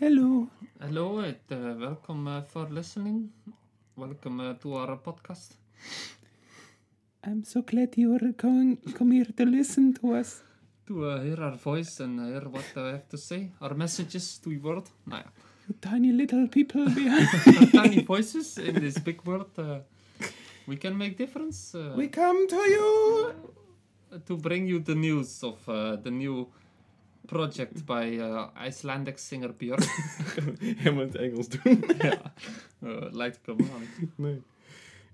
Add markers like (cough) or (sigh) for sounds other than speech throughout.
Hello. Hello, it, uh, welcome uh, for listening. Welcome uh, to our podcast. I'm so glad you're going come here to listen to us. To uh, hear our voice and hear what we have to say. Our messages to the world. Nou ja, tiny little people (laughs) behind. tiny voices in this big world. Uh, we can make difference. Uh, We come to you. To bring you the news of uh, the new project by uh, Icelandic singer Björk. Helemaal in het Engels doen. (laughs) ja, uh, lijkt ik helemaal niet. Nee.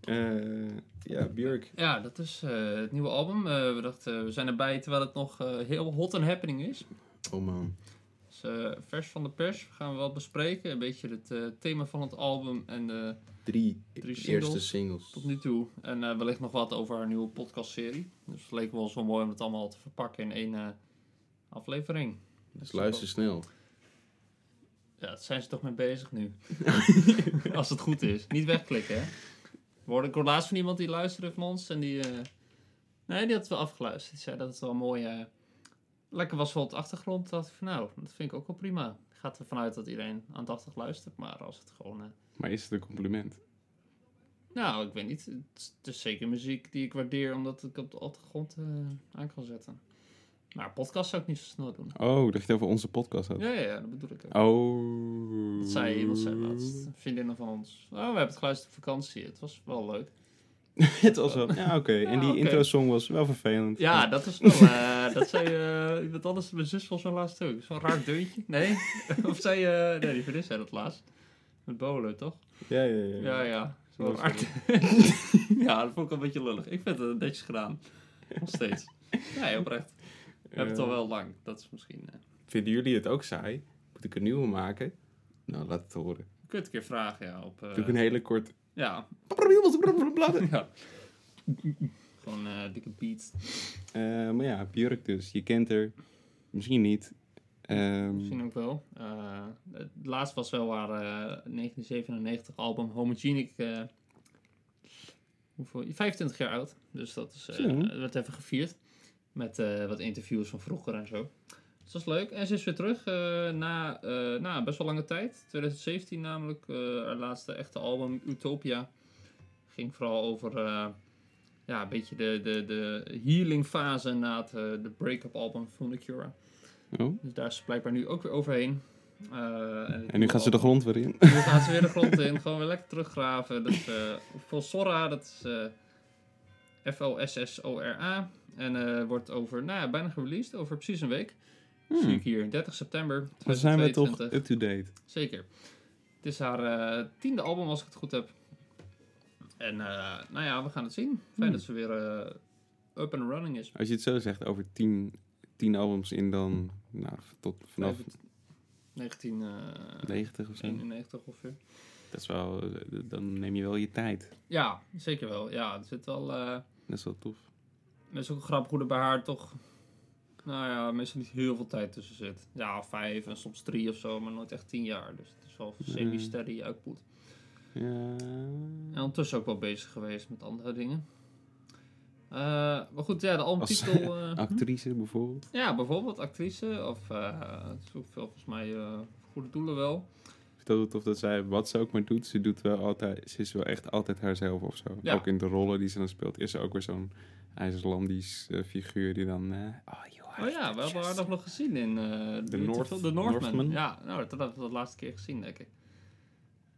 Eh, ja, Björk. Ja, dat is eh, het nieuwe album. Eh, we dachten, we zijn erbij terwijl het nog eh, heel hot and happening is. Oh man. Eh, vers van de pers gaan we wel bespreken. Een beetje het eh, thema van het album en de Drie, Drie eerste singles. tot nu toe. En eh, wellicht nog wat over haar nieuwe podcastserie. Dus het leek wel zo mooi om het allemaal te verpakken in één aflevering. Dus luister snel. Ja, daar zijn ze toch mee bezig nu. (laughs) Als het goed is. Niet wegklikken, hè. We hoorden ik hoorde laatst van iemand die luisterde van ons. En die... nee, die had het wel afgeluisterd. Die zei dat het wel mooi... eh, lekker was voor op de achtergrond. dacht ik van nou, dat vind ik ook wel prima. Ik ga ervan uit dat iedereen aandachtig luistert. Maar als het gewoon... eh, Maar is het een compliment? nou, ik weet niet. Het is- zeker muziek die ik waardeer. Omdat ik op de achtergrond eh, aan kan zetten. Maar podcast zou ik niet zo snel doen. Oh, dat je het over onze podcast had. Ja, ja, ja dat bedoel ik ook. Oh. Dat zei iemand zei laatst. Vriendinnen van ons. Oh, we hebben het geluisterd op vakantie. Het was wel leuk. (laughs) het was wel... Ja, oké. en die intro-song was wel vervelend. Ja, dat is wel... eh, dat zei eh, iemand anders. Mijn zus was zo'n laatst ook. Zo'n raar deuntje. Nee? (laughs) of zei... eh nee, die vriendin zei dat laatst. Met Bolo, toch? Ja, ja, ja. Ja, ja. Zo Dat (laughs) ja, dat vond ik een beetje lullig. Ik vind het netjes gedaan. Nog steeds. Nee, oprecht. We hebben het al Eh, wel lang. Dat is misschien... eh Vinden jullie het ook saai? Moet ik een nieuwe maken? Nou, laat het horen. je kunt een keer vragen, ja. Op, eh, Doe ik een hele kort... Ja. (laughs) ja. Gewoon eh, dikke beats. Eh, maar ja, Björk dus. Je kent haar. Misschien niet. Ehm, Misschien ook wel. Eh, het laatste was wel haar eh, 1997 album Homogenic. hoeveel, 25 jaar oud. Dus dat is, werd even gevierd. Met wat interviews van vroeger en zo. Dus dat is leuk. En ze is weer terug eh, na, eh, na best wel lange tijd. 2017 namelijk. eh, haar laatste echte album Utopia. Ging vooral over ja, een beetje de, de, de healing fase na het, de break-up album van The Cure. oh. Dus daar is ze blijkbaar nu ook weer overheen. Het En nu gaat ze de grond weer in. Nu gaat ze weer de grond in. Gewoon weer lekker teruggraven. Dat is Fossora. Dat is F-O-S-S-O-R-A. En wordt over, nou ja, bijna gereleased. Over precies een week. Zie ik hier. 30 september Dan zijn we toch 2022. up-to-date. Zeker. Het is haar eh, tiende album, als ik het goed heb. En eh, nou ja, we gaan het zien. Fijn Hmm. dat ze weer eh, up and running is. Als je het zo zegt, over tien, tien albums in dan... Nou, tot vanaf 1991 90 of zo. 91 ongeveer. Dat is wel... Dan neem je wel je tijd. Ja, zeker wel. Ja, er zit wel... Dat is wel tof. het is ook grappig hoe er bij haar toch... Nou ja, meestal niet heel veel tijd tussen zit. Ja, vijf en soms drie of zo, maar nooit echt tien jaar. Dus het is wel semi-steady output. Ja... En ondertussen ook wel bezig geweest met andere dingen. Eh, maar goed, ja, de albumtitel... (laughs) eh, Actrice bijvoorbeeld. ja, bijvoorbeeld actrice. Of ook veel, volgens mij goede doelen wel. Ik vind het tof dat zij wat ze ook maar doet. Ze doet wel altijd... Ze is wel echt altijd haarzelf of zo. Ja. Ook in de rollen die ze dan speelt. Is ze ook weer zo'n IJslandisch figuur die dan... oh, Oh ja, we hebben haar nog nog gezien in eh The Beautiful- North- The Northman. Northman. Ja, nou, dat hebben we de laatste keer gezien, denk ik.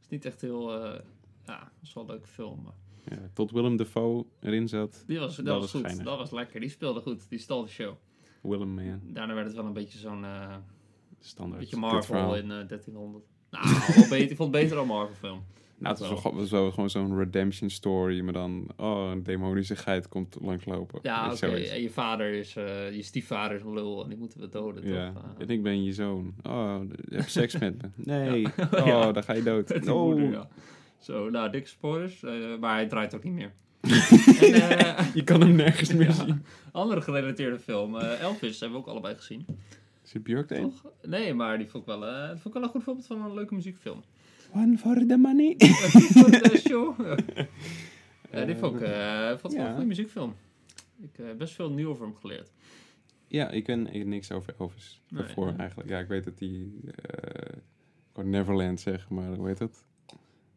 is niet echt heel... eh, ja, dat is wel een leuke film. Maar Ja, tot Willem Dafoe erin zat. die was, dat, Dat was was goed. Dat was lekker. Die speelde goed. Die stal de show. Willem, man. Daarna werd het wel een beetje zo'n... eh Standaard. beetje Marvel in eh 1300. Nou, wel beter, ik vond het beter dan Marvel film. Nou, het was, wel. gewoon zo'n redemption story. Maar dan... Oh, een demonische geit komt langslopen. Ja, oké. En je vader is... eh, je stiefvader is een lul en die moeten we doden, Ja, toch? Eh, en ik ben je zoon. Oh, je hebt seks met me. Nee. (laughs) Ja. Oh, Ja. dan ga je dood. (laughs) Oh. moeder, ja. Zo, nou, dikke spoilers. eh, maar hij draait ook niet meer. (laughs) en, eh, Je kan hem nergens meer zien. andere gerelateerde film. Elvis hebben we ook allebei gezien. Is het Björk? Nee, maar die vond ik wel, die vond ik wel een goed voorbeeld van een leuke muziekfilm. One for the money. (laughs) Voor de (laughs) show. ja, die vond ik, eh, vond ik ja. een goede muziekfilm. Ik heb best veel nieuw over hem geleerd. Ja, ik ken ik niks over Elvis. Nee, Daarvoor nee. eigenlijk. Ja, ik weet dat die... eh, ik wou Neverland zeggen, maar hoe heet dat?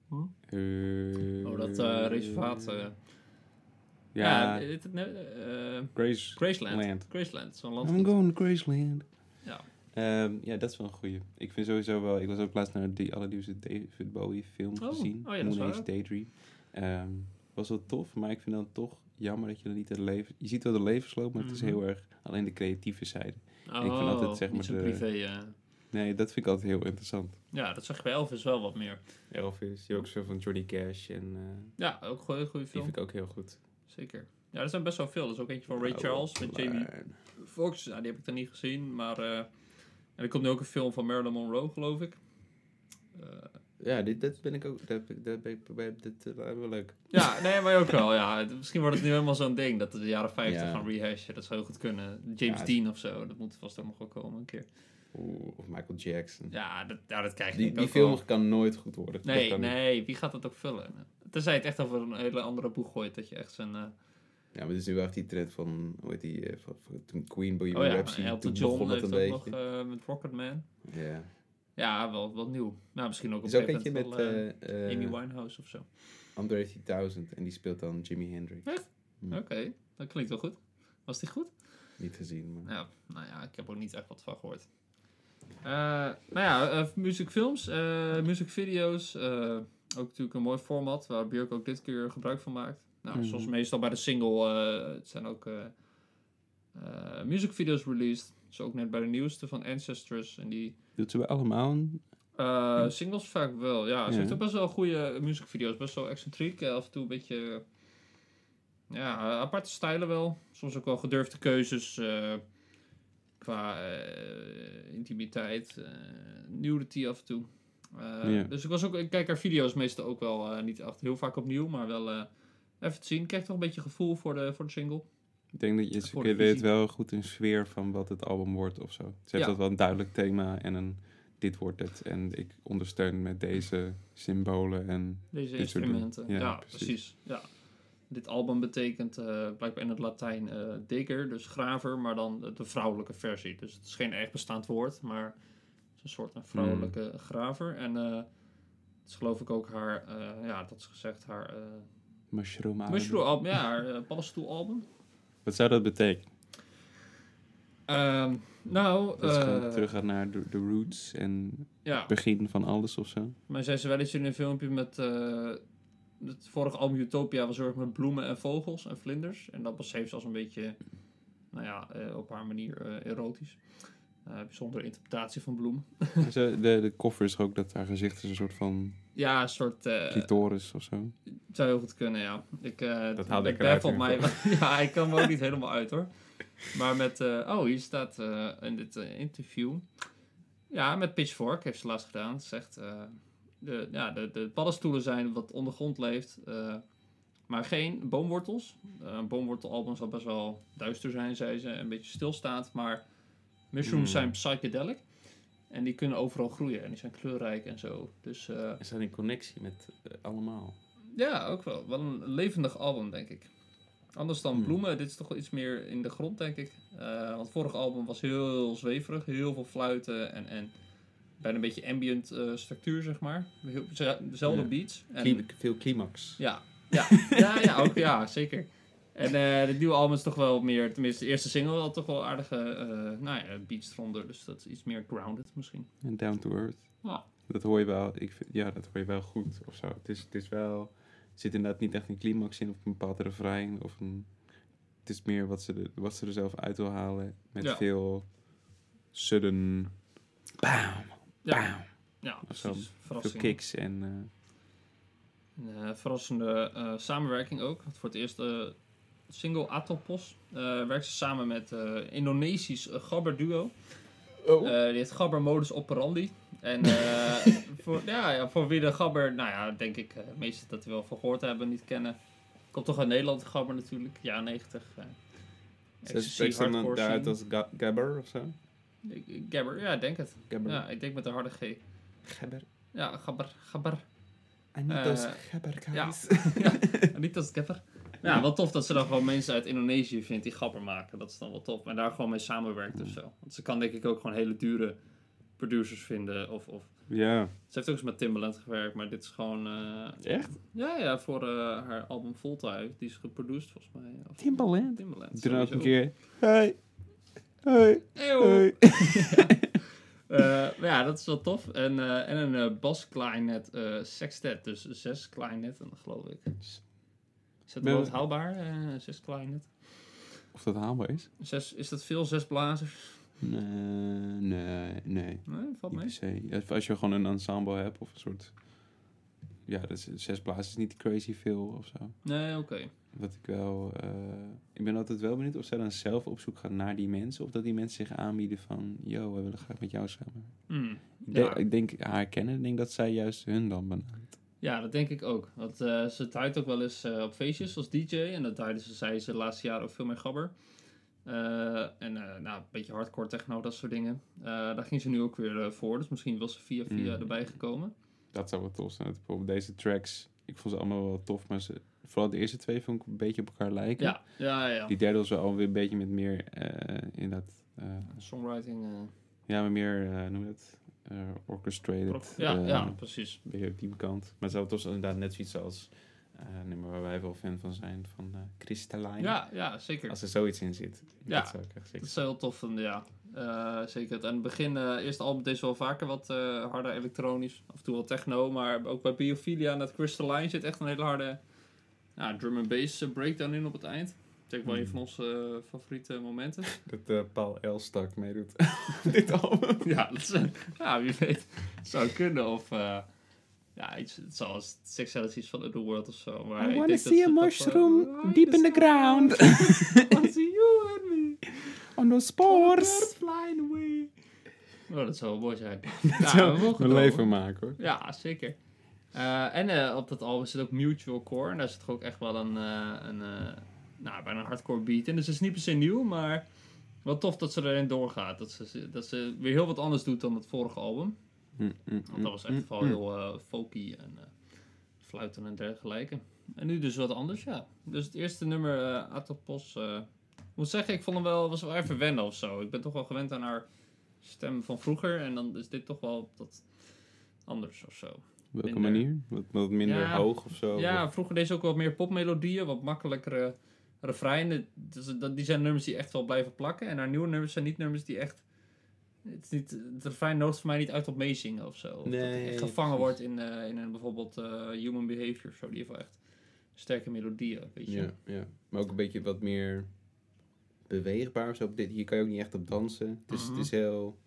Hm? Eh, Oh, dat eh, reservaat. eh. ja, ja? Eh, Grace... Graceland. Land. Graceland, zo'n I'm land. going to Graceland. Ja. Ehm, ja, dat is wel een goeie. Ik vind sowieso wel... Ik was ook laatst naar die allernieuwste David Bowie film Oh, gezien. oh ja, dat Moon. Age Daydream. Ehm, was wel tof, maar ik vind dan toch jammer dat je dan niet het leven... Je ziet wel de levensloop, maar het is Mhm. heel erg alleen de creatieve zijde. Oh, vind altijd, zeg maar, de- privé. eh. Nee, dat vind ik altijd heel interessant. Ja, dat zag je bij Elvis wel wat meer. Elvis, je ook zo van Johnny Cash en eh, Ja, ook een goede die film. vind ik ook heel goed. Zeker. Ja, er zijn best wel veel. Er is ook eentje van Ray Oh, Charles met Jamie. Foxx. Die heb ik dan niet gezien. Maar eh, en er komt nu ook een film van Marilyn Monroe, geloof ik. Eh, Ja, dit, dat ben ik ook. Dat, dat, ben ik, dit uh, me wel leuk. ja, (laughs) nee, maar ook wel. Ja. Misschien wordt het nu helemaal zo'n ding dat we de jaren 50 Ja. gaan rehashen. Dat zou heel goed kunnen. James Ja, Dean of zo. Dat moet vast ook nog wel komen een keer. Oeh, of Michael Jackson. Ja, dat, ja, dat krijg je die die film wel. kan nooit goed worden. Nee, niet. nee. Wie gaat dat ook vullen? Tenzij het echt over een hele andere boeg gooit. Dat je echt zijn... eh, Ja, maar het is nu wel echt die trend van, hoe heet die, eh, van, van toen Queen Bohemian oh ja, Rhapsody, toen John begon het een beetje. nog eh, met Rocketman. ja. Ja, wel wat nieuw. Nou, misschien ook op een gegeven met moment eh, eh, Amy Winehouse of zo. Andre 3000 en die speelt dan Jimi Hendrix. Echt? Hm, Oké, dat klinkt wel goed. Was die goed? Niet gezien, maar... Ja, nou ja, ik heb er ook niet echt wat van gehoord. Eh, nou ja, muziekfilms, muziekvideo's. ook natuurlijk een mooi format waar Björk ook dit keer gebruik van maakt. Nou, zoals meestal bij de single eh, het zijn ook eh eh, muziekvideo's released. Zo ook net bij de nieuwste van Ancestors. En die Doet ze bij allemaal singles vaak wel, ja. Ze Ja. heeft ook best wel goede muziekvideo's. Best wel excentriek. Af en toe een beetje... Ja, aparte stijlen wel. Soms ook wel gedurfde keuzes. qua eh, intimiteit. nudity af en toe. Ja. Dus ik, was ook, ik kijk haar video's meestal ook wel niet echt heel vaak opnieuw. Maar wel even te zien. Ik krijg toch een beetje gevoel voor de, voor de single. Ik denk dat je, de weet wel goed een sfeer van wat het album wordt of zo. Ze heeft Ja. dat wel een duidelijk thema en een dit wordt het. En ik ondersteun met deze symbolen en Deze instrumenten. Ja, Ja, precies. precies. Ja. Dit album betekent eh, blijkbaar in het Latijn eh digger, dus graver, maar dan de, vrouwelijke versie. Dus het is geen echt bestaand woord, maar het is een soort een vrouwelijke graver. En eh, het is geloof ik ook haar, ja, dat is gezegd, haar mushroom album. mushroom album, ja, haar uh, paddenstoelalbum. Wat zou dat betekenen? Ehm, nou, Dat eh, terug gaat naar de, de roots en ja, het begin van alles of zo? maar zei ze wel iets in een filmpje met... eh, het vorige album Utopia was heel erg met bloemen en vogels en vlinders. En dat beschreef ze als een beetje, nou ja, eh, op haar manier eh, erotisch. Eh, bijzondere interpretatie van ze- (laughs) de, de koffer is ook dat haar gezicht is een soort van Ja, een soort... eh, clitoris of zo. zou heel goed kunnen, ja. Ik, eh, Dat haalde ik eruit in mij. (laughs) ja, ik kan me ook niet (laughs) helemaal uit hoor. Maar met... eh, oh, hier staat eh, in dit interview... Ja, met Pitchfork heeft ze laatst gedaan. Het zegt... eh, de, ja, de, de paddenstoelen zijn wat ondergrond leeft. eh, maar geen boomwortels. Een boomwortelalbum zal best wel duister zijn, zei ze. Een beetje stilstaand. Maar mushrooms Hmm. zijn psychedelic. En die kunnen overal groeien. En die zijn kleurrijk en zo. Dus... eh, Is dat in connectie met eh, allemaal? ja, ook wel. Wel een levendig album, denk ik. Anders dan Hmm. Bloemen, dit is toch wel iets meer in de grond, denk ik. Eh, want het vorige album was heel zweverig, heel veel fluiten en, en bijna een beetje ambient structuur, zeg maar. Heel, ze- dezelfde Ja. beats. En, veel climax. ja, (laughs) ja, ja, ja, ook, ja, zeker. En eh het nieuwe album is toch wel meer, tenminste de eerste single had toch wel aardige eh, nou ja, beats eronder. Dus dat is iets meer grounded misschien. En down to earth. Ja. Dat hoor je wel. Ik vind, ja, dat hoor je wel goed of zo. Het is, het is wel... Er zit inderdaad niet echt een climax in of een bepaald refrein of een... Het is meer wat ze, er, wat ze er zelf uit wil halen. Met Ja. veel sudden... Bam! Ja, Bam! ja Of zo. Veel kicks en... eh, Een eh, verrassende eh, samenwerking ook. Voor het eerst eh, single Atopos eh werkt ze samen met eh Indonesisch eh, Gabber duo. Oh. Die heet Gabber Modus Operandi. En (laughs) voor, ja, ja, voor wie de Gabber, nou ja, denk ik, eh meesten dat die wel van gehoord hebben, niet kennen. Komt toch uit Nederland, Gabber natuurlijk, jaren 90. eh, Ze ecstasy, spreekt ze dan daaruit als ga- Gabber of zo? Gabber, ja, ik denk het. Gabber. Ja, ik denk met de harde G. Gabber. Ja, Gabber, Gabber. En niet als Gabber, ja. guys. (laughs) (laughs) Niet als Gabber. Ja, wel tof dat ze dan gewoon mensen uit Indonesië vindt die grappen maken. Dat is dan wel tof. En daar gewoon mee samenwerkt of zo. Want ze kan denk ik ook gewoon hele dure producers vinden. Of, of... Ja, Ze heeft ook eens met Timbaland gewerkt, maar dit is gewoon... eh, echt? Ja, ja, voor eh, haar album Voltime. Die is geproduced volgens mij. Of, Timbaland. Timbaland. Doe ook een keer. Hey. Hey. Hey. (laughs) Eh, maar ja, dat is wel tof. En, eh, en een eh bas klarinet eh sextet. Dus zes klarinetten, geloof ik. Is dat wel haalbaar? eh zes klarinet? Of dat haalbaar is? Zes, is dat veel? Zes blazers? Nee, nee, nee. Nee, valt mee. Als je gewoon een ensemble hebt of een soort... Ja, dat is, zes blazen is niet crazy veel of zo. Nee, oké. Wat ik wel... eh, ik ben altijd wel benieuwd of zij dan zelf op zoek gaan naar die mensen. Of dat die mensen zich aanbieden van... Yo, we willen graag met jou samen. Hmm. Ik denk, Ja. ik denk haar kennen. Ik denk dat zij juist hun dan benadert. Ja, dat denk ik ook. Want eh, ze draait ook wel eens eh, op feestjes als DJ. En dat draaide ze, zei ze de laatste jaren ook veel meer gabber. Eh, en nou, een beetje hardcore techno, dat soort dingen. Daar ging ze nu ook weer voor. Dus misschien was ze via via Mm. erbij gekomen. Dat zou wel tof zijn. Bijvoorbeeld deze tracks... Ik vond ze allemaal wel tof. Maar ze, vooral de eerste twee vond ik een beetje op elkaar lijken. Ja, ja, ja. Die derde was wel alweer een beetje met meer... inderdaad... eh, Songwriting. ja, maar meer... noem je dat? Eh, orchestrated. ja, eh, ja, precies. Beetje op die kant. Maar zou toch inderdaad net zoiets als... eh nummer waar wij wel fan van zijn. Van eh Crystalline. Ja, ja, zeker. Als er zoiets in zit. Ja. Dat zou ik echt Dat zeker... is heel tof vinden, ja. Eh, zeker. En het begin, eh eerste album deed ze wel vaker wat harder elektronisch. Af en toe wel techno. Maar ook bij Biophilia en dat Crystalline zit echt een hele harde drum and bass breakdown in op het eind. Ook wel een van onze eh, favoriete momenten. (laughs) Dat eh, Paul Elstak meedoet. (laughs) dit album. ja, dat is, eh, ja, wie weet. Het zou kunnen. Of eh, ja, iets zoals Sexualities van Underworld of zo. Maar I denk dat see a mushroom I deep in the ground. (laughs) wanna see you and me. On those spores. Flying away. Oh, dat zou wel mooi zijn. Zou we mogen een leven maken hoor. Ja, zeker. Eh, en eh, op dat album zit ook Mutual Core. En daar zit toch ook echt wel een, eh, een nou, bijna een hardcore beat in. Dus het is niet per se nieuw, maar wel tof dat ze erin doorgaat. Dat ze, dat ze weer heel wat anders doet dan het vorige album. Mm, mm, Want dat was echt mm, vooral mm. heel eh folky en eh, fluiten en dergelijke. En nu dus wat anders, ja. Dus het eerste nummer, eh Atopos, ik moet zeggen, ik vond hem wel, was wel even wennen of zo. Ik ben toch wel gewend aan haar stem van vroeger. En dan is dit toch wel dat anders of zo. Op welke minder. manier? Wat, wat minder Ja. hoog of zo? Ja, vroeger deed ze ook wat meer popmelodieën, wat makkelijkere refreinen. Dat, die zijn nummers die echt wel blijven plakken. En haar nieuwe nummers zijn niet nummers die echt... Het, is niet, het refrein nodigt voor mij niet uit op meezingen of zo. Of dat Nee, echt gevangen wordt in, eh, in een bijvoorbeeld eh, Human Behavior of zo. Die heeft wel echt sterke melodieën, weet je. Ja, ja. Maar ook een beetje wat meer beweegbaar zo. Dit, hier kan je ook niet echt op dansen. Het is, Mhm. het is heel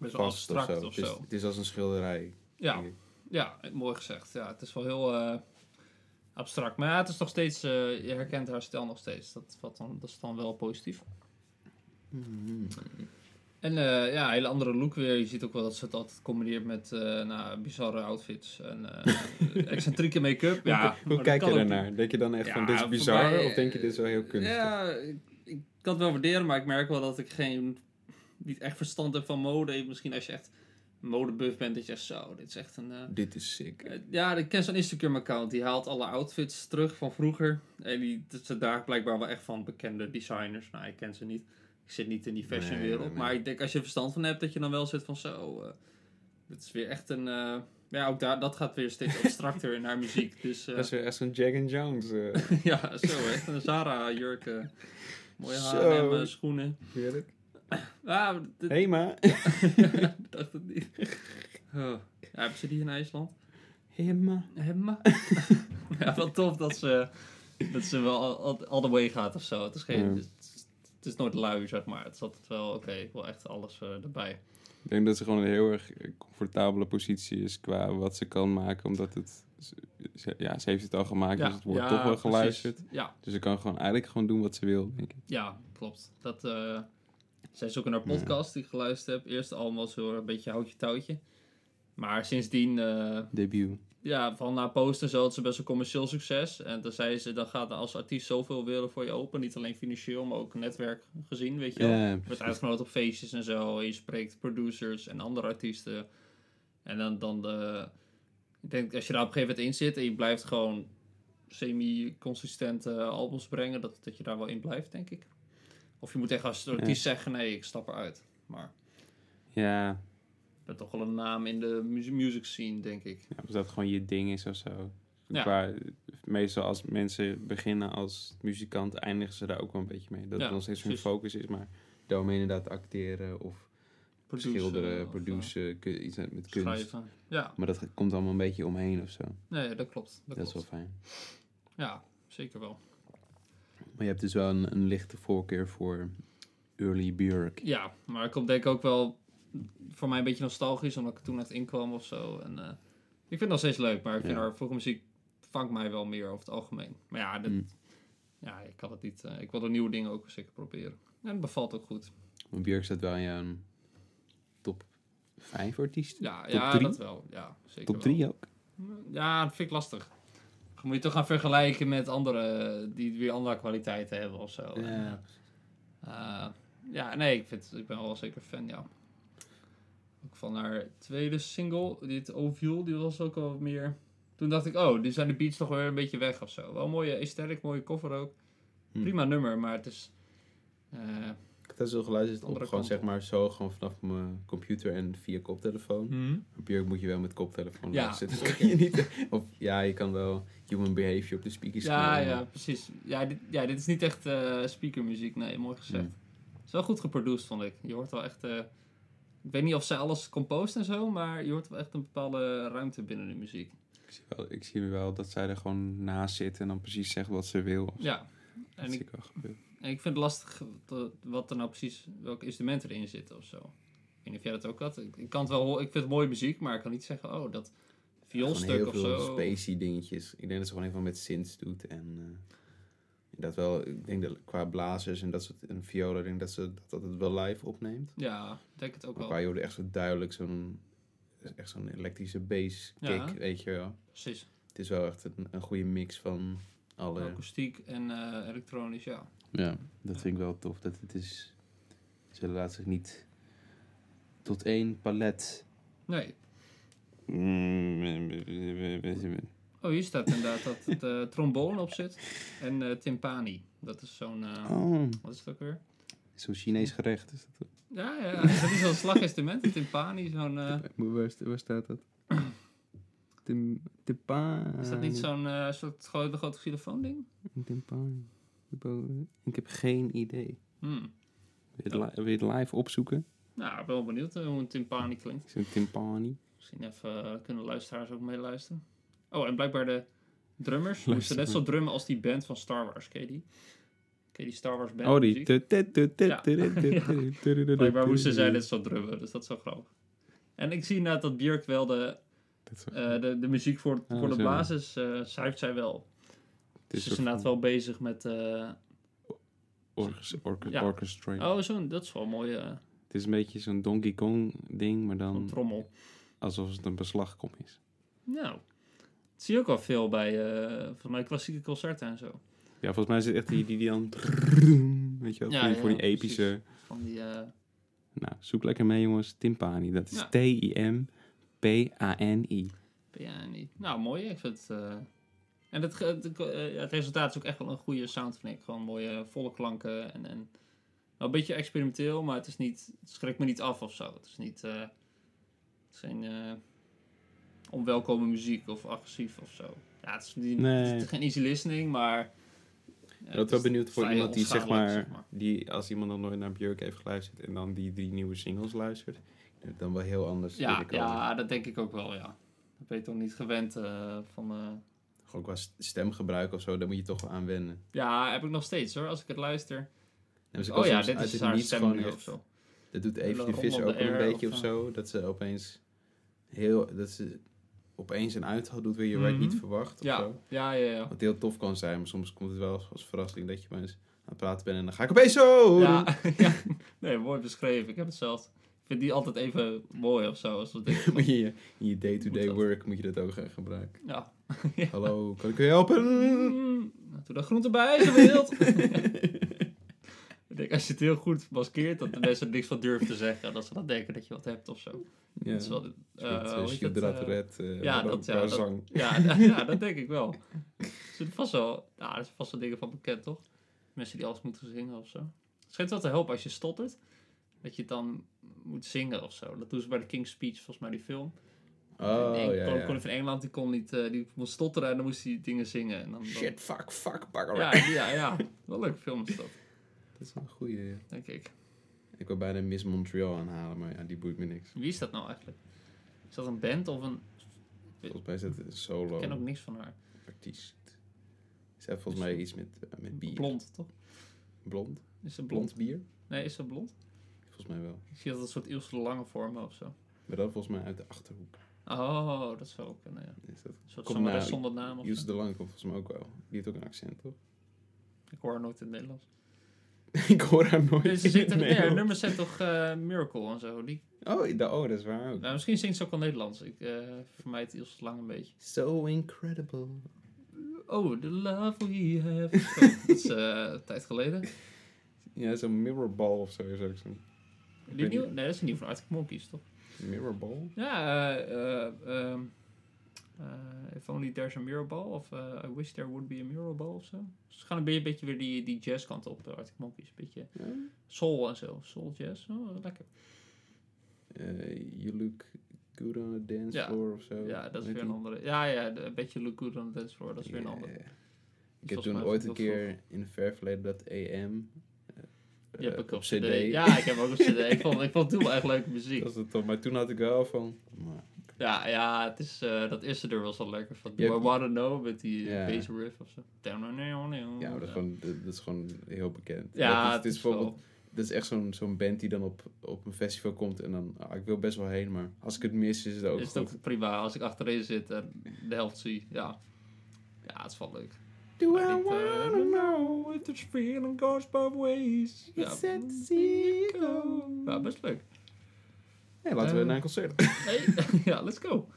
Best wel vast of abstract zo. of Het is, zo. het is als een schilderij. Ja, ja, mooi gezegd. Ja, het is wel heel eh, abstract. Maar ja, het is nog steeds... eh, je herkent haar stijl nog steeds. Dat, wat dan, dat is dan wel positief. Mhm. En eh, ja, een hele andere look weer. Je ziet ook wel dat ze het altijd combineert met eh, nou, bizarre outfits en eh, (laughs) excentrieke make-up. Ja, Hoe, kijk je daarnaar? Denk je dan echt Ja, van dit is bizar? mij, of denk je dit is wel heel kunstig? Ja, ik, ik kan het wel waarderen, maar ik merk wel dat ik geen, niet echt verstand heb van mode. Misschien als je echt modebuff bent, dat je echt zo, dit is echt een... eh, Dit is sick. eh, ja, ik ken zo'n Instagram-account. Die haalt alle outfits terug van vroeger. En die, ze daar blijkbaar wel echt van bekende designers. Nou, ik ken ze niet. Ik zit niet in die fashionwereld. Nee, nee, nee. Maar ik denk als je er verstand van hebt, dat je dan wel zit van zo. eh dit is weer echt een. ja, ook daar, dat gaat weer steeds abstracter in (laughs) haar muziek. Dus Dat is weer echt zo'n Jack and Jones. (laughs) ja, zo echt. Een Zara-jurk. mooie Zo. H&M schoenen. heerlijk. Ah, dit, Hey ma. (laughs) ik dacht het niet. Oh. Ja, hebben ze die in IJsland? Hey ma. Hemma. (laughs) ja, wel tof dat ze, dat ze wel all, the way gaat of zo. Het is, geen, Ja. het, is, het is nooit lui, zeg maar. Het is altijd wel, oké, ik wil echt alles eh, erbij. Ik denk dat ze gewoon een heel erg comfortabele positie is qua wat ze kan maken. Omdat het... ze- ja, ze heeft het al gemaakt, dus het wordt ja, toch wel geluisterd. Ja, Dus ze kan gewoon eigenlijk gewoon doen wat ze wil, denk ik. ja, klopt. Dat, eh zij is ook in haar podcast die ik geluisterd heb. Eerst allemaal zo een beetje houtje touwtje. Maar sindsdien, eh, Debuut. ja, van haar posten zo had ze best wel commercieel succes. En toen zei ze, dan gaat er als artiest zoveel wereld voor je open. Niet alleen financieel, maar ook netwerk gezien, weet je wel. Ja, Je wordt uitgenodigd op feestjes en zo. En je spreekt producers en andere artiesten. En dan, dan de... Ik denk, als je daar op een gegeven moment in zit en je blijft gewoon semi-consistente albums brengen, dat, dat je daar wel in blijft, denk ik. Of je moet echt als artiest zeggen, nee, ik stap eruit. Maar Ja, ben toch wel een naam in de mu- music scene, denk ik. ja, als dat gewoon je ding is of zo. Ja. Qua, meestal als mensen beginnen als muzikant, eindigen ze daar ook wel een beetje mee. Dat Ja, het nog steeds hun focus is, maar daaromheen inderdaad acteren of Produceren schilderen, of, produceren, iets met eh, kunst. schrijven. Ja, Maar dat komt allemaal een beetje omheen of zo. nee, dat klopt. Dat, Dat, is wel klopt. fijn. Ja, zeker wel. Maar je hebt dus wel een, een lichte voorkeur voor early Björk. Ja, maar ik denk ik ook wel voor mij een beetje nostalgisch, omdat ik er toen net inkwam of zo. En, eh, ik vind het nog steeds leuk, maar ik vind Ja. haar vroege muziek vangt mij wel meer over het algemeen. Maar ja, dit, Mm. ja ik kan het niet. eh, ik wil de nieuwe dingen ook zeker proberen. En het bevalt ook goed. Want Björk staat wel in jouw top 5 artiesten. Ja, Top ja drie? dat wel. Ja, zeker top wel. 3 ook. Ja, dat vind ik lastig. Dan moet je toch gaan vergelijken met anderen die weer andere kwaliteiten hebben of zo. En, Ja. eh, ja, nee, ik, vind, ik ben wel zeker fan, ja. Ook van haar tweede single, dit Ovule, die was ook al meer... Toen dacht ik, oh, die zijn de beats toch weer een beetje weg of zo. Wel een mooie aesthetic, mooie cover ook. Hm. Prima nummer, maar het is... eh, Ik had zo geluisterd op gewoon zeg maar zo gewoon vanaf mijn computer en via koptelefoon. Maar Björk moet je wel met koptelefoon Ja. (laughs) Dat kan je (laughs) niet. Of ja, je kan wel human behavior op de speakers Ja, knallen, ja, precies. Ja dit, ja, dit is niet echt eh, speakermuziek. Nee, mooi gezegd. Mm. Het is wel goed geproduced, vond ik. Je hoort wel echt... eh, ik weet niet of zij alles compost en zo, maar je hoort wel echt een bepaalde ruimte binnen de muziek. Ik zie, wel, ik zie wel dat zij er gewoon naast zit en dan precies zegt wat ze wil. Ja. dat En zie ik, ik wel gebeuren. Ik vind het lastig wat- wat er nou precies... Welke instrumenten erin zitten of zo. Ik weet niet of jij dat ook had. Ik, ik kan het wel. Ik vind het mooie muziek, maar ik kan niet zeggen... Oh, dat vioolstuk heel of veel zo. spacey dingetjes. Ik denk dat ze gewoon even met synths doet. En eh, dat wel, ik denk dat qua blazers en dat soort en violen, ik denk dat ze dat, het wel live opneemt. Ja, ik denk het ook Maar wel. qua je hoorde echt zo duidelijk zo'n echt zo'n elektrische bass kick, Ja. weet je wel. Precies. Het is wel echt een, een goede mix van alle. Akoestiek en eh, elektronisch, ja. Ja, dat vind ik wel tof. Dat het is. Ze laat zich niet tot één palet. Nee. Oh, hier staat inderdaad dat het eh, trombone op zit. En eh, timpani. Dat is zo'n... Oh, Wat is het ook weer? zo'n Chinees gerecht is dat. Ja, ja. Dat is zo'n slaginstrument. Een timpani. Zo'n... Waar, waar staat dat? Tim, timpani. is dat niet zo'n eh, soort grote, grote xylofoon ding? Timpani. Ik heb geen idee. Hmm. Wil je, het li- wil je het live opzoeken? Nou, ik ben wel benieuwd eh, hoe een timpani klinkt. Zo'n timpani. Misschien even eh, kunnen luisteraars ook meeluisteren. Oh, en blijkbaar de drummers moesten net zo drummen als die band van Star Wars. Ken je die? Ken je die Star Wars band? Oh, die. Blijkbaar moesten zij net zo drummen, dus dat is zo grappig. En ik zie inderdaad dat Björk wel de, Dat is wel- eh, de, de muziek voor, Ah, voor de zo. blazers eh schrijft zij wel. Het Ze is inderdaad wel bezig met... orchest- orchest- Ja. orchestrate. oh, zo'n, dat is wel een mooie eh, Het is een beetje zo'n Donkey Kong ding, maar dan trommel. alsof het een beslagkom is. Nou, dat zie je ook wel veel bij van mijn klassieke concerten en zo. Ja, volgens mij is het echt die die, die dan... Weet je wel, Ja, die, ja, voor die precies. epische... Van die... Nou, zoek lekker mee jongens. Timpani. Dat is Ja. T-I-M-P-A-N-I. Ja, niet. Nou, mooi. Ik vind het... eh, En het, eh, het resultaat is ook echt wel een goede sound, vind ik. Gewoon mooie volle klanken en... en wel een beetje experimenteel, maar het is niet... Het schrikt me niet af of zo. Het is niet... eh, het is geen... eh, onwelkome muziek of agressief of zo. Ja, het is, niet, Nee. het is geen easy listening, maar... ja, Ik het ben wel benieuwd voor iemand die zeg maar, die als iemand nog nooit naar Björk heeft geluisterd en dan die drie nieuwe singles luistert, dan wel heel anders Ja, ja, dat denk ik ook wel, ja. Dat ben je toch niet gewend eh, van... eh, Gewoon qua st- stemgebruik of zo, daar moet je toch wel aan wennen. Ja, heb ik nog steeds hoor. Als ik het luister. Dus ik oh ja, dit is haar stem nu of zo. Dat doet even de vis ook een beetje of, of, zo. Dat ze opeens heel, dat ze opeens een uithaal doet waar je waar je Mhm. niet verwacht of Ja, zo. ja, ja. ja. Wat heel tof kan zijn, maar soms komt het wel als verrassing dat je opeens aan het praten bent en dan ga ik opeens zo. Ja, (laughs) ja. Nee, mooi beschreven. Ik heb het zelf. Ik vind die altijd even mooi of zo. Als van, in (laughs) je, in je day-to-day Moet dat. work moet je dat ook gaan gebruiken. ja. (laughs) Hallo, kan ik u helpen? Mm, doe daar groente bij, je wilt. (laughs) Ik denk, als je het heel goed maskeert, dat de mensen er niks van durven te zeggen. Dat ze dan denken dat je wat hebt of zo. Ja. Dat is wel, ja, dat- dat, ja, dat- zang. Ja, ja, dat denk ik wel. Er zitten vast wel, ja, er zijn vast wel dingen van bekend, toch? Mensen die alles moeten zingen of zo. Het schijnt wel te helpen als je stottert. Dat je dan moet zingen of zo. Dat doen ze bij de King's Speech, volgens mij, die film. Oh, en ja, kon, ja. kon van Engeland, die, kon niet, eh, die moest stotteren en dan moest hij dingen zingen. En dan, dan- Shit, fuck, fuck, bagger. Ja, ja, ja. Wel een leuke film is dat, Dat is wel een goeie, ja. denk ik. Ik wil bijna Miss Montreal aanhalen, maar ja, die boeit me niks. Wie is dat nou eigenlijk? Is dat een band of een... Volgens mij is het een solo Ik ken ook niks van haar. artiest. Ze heeft volgens mij iets met, eh, met bier. Blond, toch? Blond? Is ze blond? Blond bier? Nee, is ze blond? Volgens mij wel. Ik zie dat een soort Ilse de Lange vormen of zo. Maar dat volgens mij uit de Achterhoek. Oh, dat zou ook kunnen, ja. Is dat? Een soort zangeres nou, zonder naam of de Lange komt volgens mij ook wel. Die heeft ook een accent, toch? (laughs) Ik hoor haar nooit in het Nederlands. ik hoor haar nooit ze in het er, nee, Nederlands. nummers zijn toch eh, Miracle en zo. Die, Oh, da- oh, dat is waar ook. nou, misschien zingt ze ook al Nederlands. Ik uh, vermijd Ilse de Lange een beetje. So incredible. Oh, the love we have. Zo, dat is eh, een tijd geleden. (laughs) Ja, zo'n mirrorball of zo is ook zo'n... Die nieuw, nee, dat is een nieuw van Arctic Monkeys, toch? Mirrorball? Ja, eh, eh, ehm, eh, If Only There's a Mirrorball. Of eh, I Wish There Would Be a Mirrorball of zo. Dus ze gaan een beetje, beetje weer die, die jazzkant op, de Arctic Monkeys. Een beetje Ja. soul en zo. Soul jazz. Oh, lekker. You look good on a dance Ja. floor of zo. Ja, dat is weer een andere. Ja, ja, de- een beetje Look Good on the Dance Floor. Dat is weer een andere. Ik heb toen ooit een keer in het ver verleden dat eh, Je hebt eh, ook op CD. Ja, ik heb ook op CD. ik, vond, ik vond toen wel echt leuke muziek. (laughs) Dat was het toch. Maar toen had ik wel van... Maar, Ja, ja het is, eh, dat eerste er was wel lekker. Van Do I Wanna Know met die ja. bass riff of zo. Ja, maar dat is, gewoon, dat, is gewoon heel bekend. Ja, dat is, het is is bijvoorbeeld... Dat is echt zo'n zo'n band die dan op, op een festival komt en dan... ah, ik wil best wel heen, maar als ik het mis is het ook is het goed. ook prima als ik achterin zit en de helft zie. Ja, ja het is wel leuk. Do niet, eh, know if this feeling goes both ways? Ja. It's see you go. Ja, best leuk. Hey, laten we Eh. naar een concert. Hey, (laughs) ja, let's go.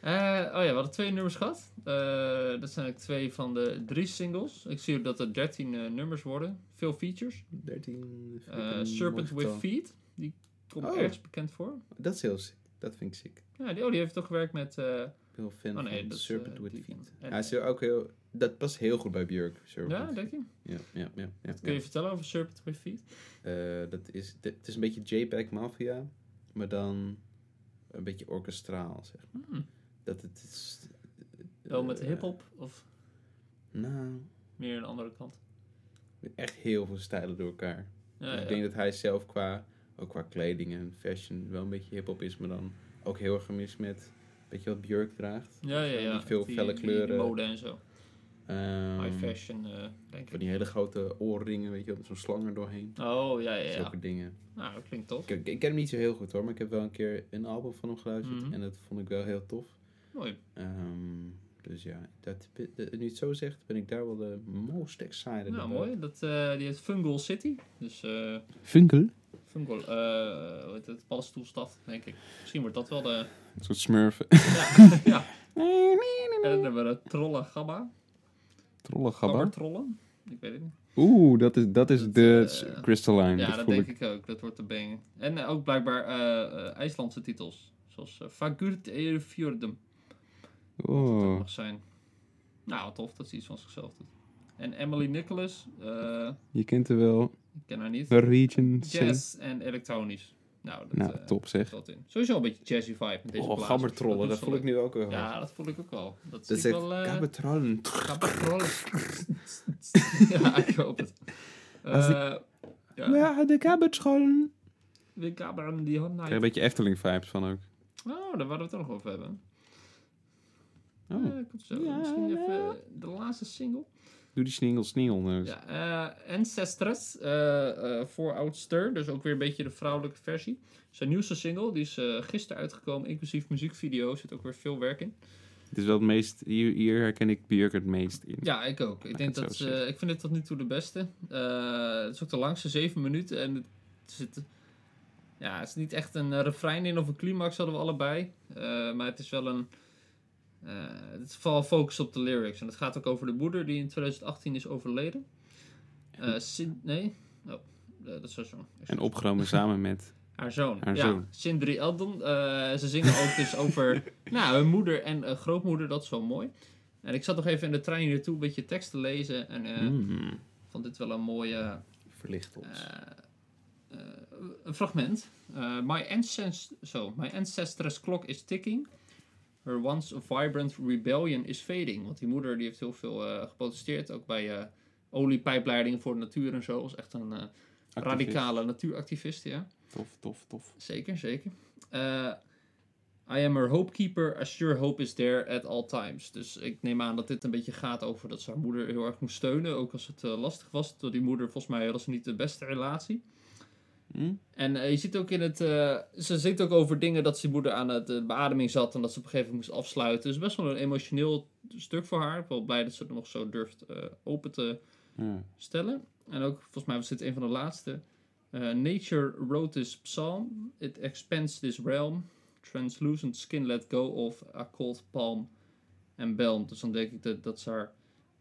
Eh, oh ja, we hadden twee nummers gehad. Eh, dat zijn eigenlijk twee van de drie singles. Ik zie dat er 13 eh, nummers worden. Veel features. 13. Eh, Serpent with Feet. Die komt Oh. ergens bekend voor. Dat is heel sick. Dat vind ik sick. Ja, die, oh, die heeft toch gewerkt met... heel fan Oh, nee, dat Serpent with Feet. Hij is ook heel... Dat past heel goed bij Björk. Serpent ja, denk je? Feet. Ja, ja, ja. ja, Kun je vertellen over Serpent with Feet? Eh, dat is, dit- het is een beetje JPEG Mafia, maar dan een beetje orkestraal, zeg maar. Hmm. Dat het is... Wel met eh, hip-hop of Nou, meer aan de andere kant? echt heel veel stijlen door elkaar. Ja, Dus ik denk dat hij zelf qua, ook qua kleding en fashion wel een beetje hip-hop is, maar dan ook heel erg gemist met, weet je wat Björk draagt? ja, ja, ja. Die veel felle kleuren. Mode en zo. Ehm, High fashion, eh, denk Van ik. die hele grote oorringen, weet je wel, met zo'n slang er doorheen. Oh, ja, ja, ja. Zulke dingen. Nou, dat klinkt tof. Ik, ik ken hem niet zo heel goed hoor, maar ik heb wel een keer een album van hem geluisterd Mhm. en dat vond ik wel heel tof. Mooi. Ehm, dus ja, dat, dat- nu je het zo zegt, ben ik daar wel de most excited Nou, mooi. Dat, eh, die heet Fungal City. Dus eh? Fungal, eh, hoe heet het? Paddenstoelstad, denk ik. Misschien wordt dat wel de... Een soort smurfen. Ja, (laughs) ja. (laughs) En dan hebben we de Trollen Gabba. Trollengabber. Trollen. Ik weet het niet. Oeh, dat is, dat is Dat, de eh, Crystalline. Ja, dat dat denk ik. ik ook. Dat wordt de bang. En eh, ook blijkbaar eh, IJslandse titels. Zoals Fagurt Eirfjordum. Dat Oh, mag zijn. Nou, tof dat ze iets van zichzelf doet. En Emily Nicholas. je kent er wel. ik ken haar niet. The Region. Jazz en elektronisch. Nou, dat Nou, eh, top zeg. zat in. Sowieso een beetje jazzy vibe met deze Oh, plaats. gabbertrollen, dat voel ik nu ook wel. Ja, dat voel ik ook wel. Dat, dat is wel... eh, gabbertrollen. Gabbertrollen. (laughs) (laughs) ja, ik hoop het. Als ik- Eh, ja, Ja, de kabbertrollen. we gabberen die krijg een beetje Efteling vibes van ook. Oh, daar wilden we het ook nog over hebben. Oh, Eh, komt zo. Ja, Misschien ja. even de laatste single. Doe die sningel sningel. Ja, eh, Ancestress, eh eh voor Oudster, dus ook weer een beetje de vrouwelijke versie. Zijn nieuwste single, die is gisteren uitgekomen, inclusief muziekvideo, zit ook weer veel werk in. Het is wel het meest, hier, hier herken ik Björk het meest in. Ja, ik ook. Ik, denk dat, ik vind het tot nu toe de beste. Het is ook de langste, zeven minuten. En het zit, ja, het is niet echt een refrein in of een climax hadden we allebei. Maar het is wel een... eh, het is vooral focus op de lyrics. En het gaat ook over de moeder die in 2018 is overleden. Eh, nee? Oh, eh, dat is haar zoon. En opgenomen samen met... (laughs) Haar zoon. Haar ja, zoon. Sindri Eldon. Ze zingen ook dus over (laughs) nou, hun moeder en grootmoeder. Dat is wel mooi. En ik zat nog even in de trein hier naartoe een beetje tekst te lezen. En eh, Mm, vond dit wel een mooie... verlicht ons. een fragment. My, ancest so, my ancestors clock is ticking. Her once vibrant rebellion is fading. Want die moeder die heeft heel veel eh, geprotesteerd. Ook bij eh oliepijpleidingen voor de natuur en zo. Was echt een eh, radicale natuuractivist, ja. Tof, tof, tof. Zeker, zeker. I am her hopekeeper, as sure hope is there at all times. Dus ik neem aan dat dit een beetje gaat over dat ze haar moeder heel erg moest steunen. Ook als het lastig was. Door die moeder, volgens mij hadden ze niet de beste relatie. Hm? En eh, je ziet ook in het... eh, ze zingt ook over dingen dat zijn moeder aan het eh, beademing zat. En dat ze op een gegeven moment moest afsluiten. Dus best wel een emotioneel stuk voor haar. Ik ben wel blij dat ze er nog zo durft open te stellen. En ook, volgens mij was dit een van de laatste. Nature wrote this psalm. It expands this realm. Translucent skin let go of a cold palm and belm. Dus dan denk ik dat, dat ze haar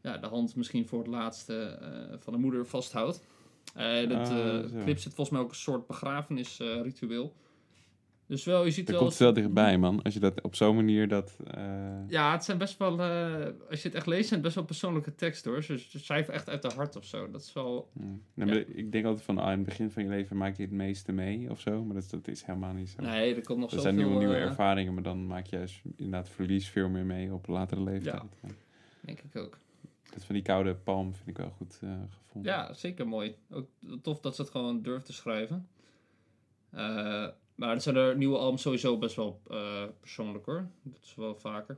ja, de hand misschien voor het laatste van de moeder vasthoudt. Eh dat Ah, eh, zo. clip zit volgens mij ook een soort begrafenisritueel. dus wel, je ziet Dat wel... komt wel dichtbij, man. Als je dat op zo'n manier dat... eh, Ja, het zijn best wel, als je het echt leest, zijn het best wel persoonlijke teksten hoor. Ze, schrijven echt uit de hart of zo. Dat is wel. Nee, Ik denk altijd van, ah, in het begin van je leven maak je het meeste mee of zo. Maar dat, dat is helemaal niet zo. nee, er komt nog er zoveel... zijn nieuwe, nieuwe ervaringen, maar dan maak je juist inderdaad verlies veel meer mee op latere leeftijd. Ja. Denk ik ook. Dat van die koude palm vind ik wel goed eh, gevonden. Ja, zeker mooi. Ook tof dat ze het gewoon durft te schrijven. Eh, maar er zijn er nieuwe albums sowieso best wel eh, persoonlijk hoor. Dat is wel vaker.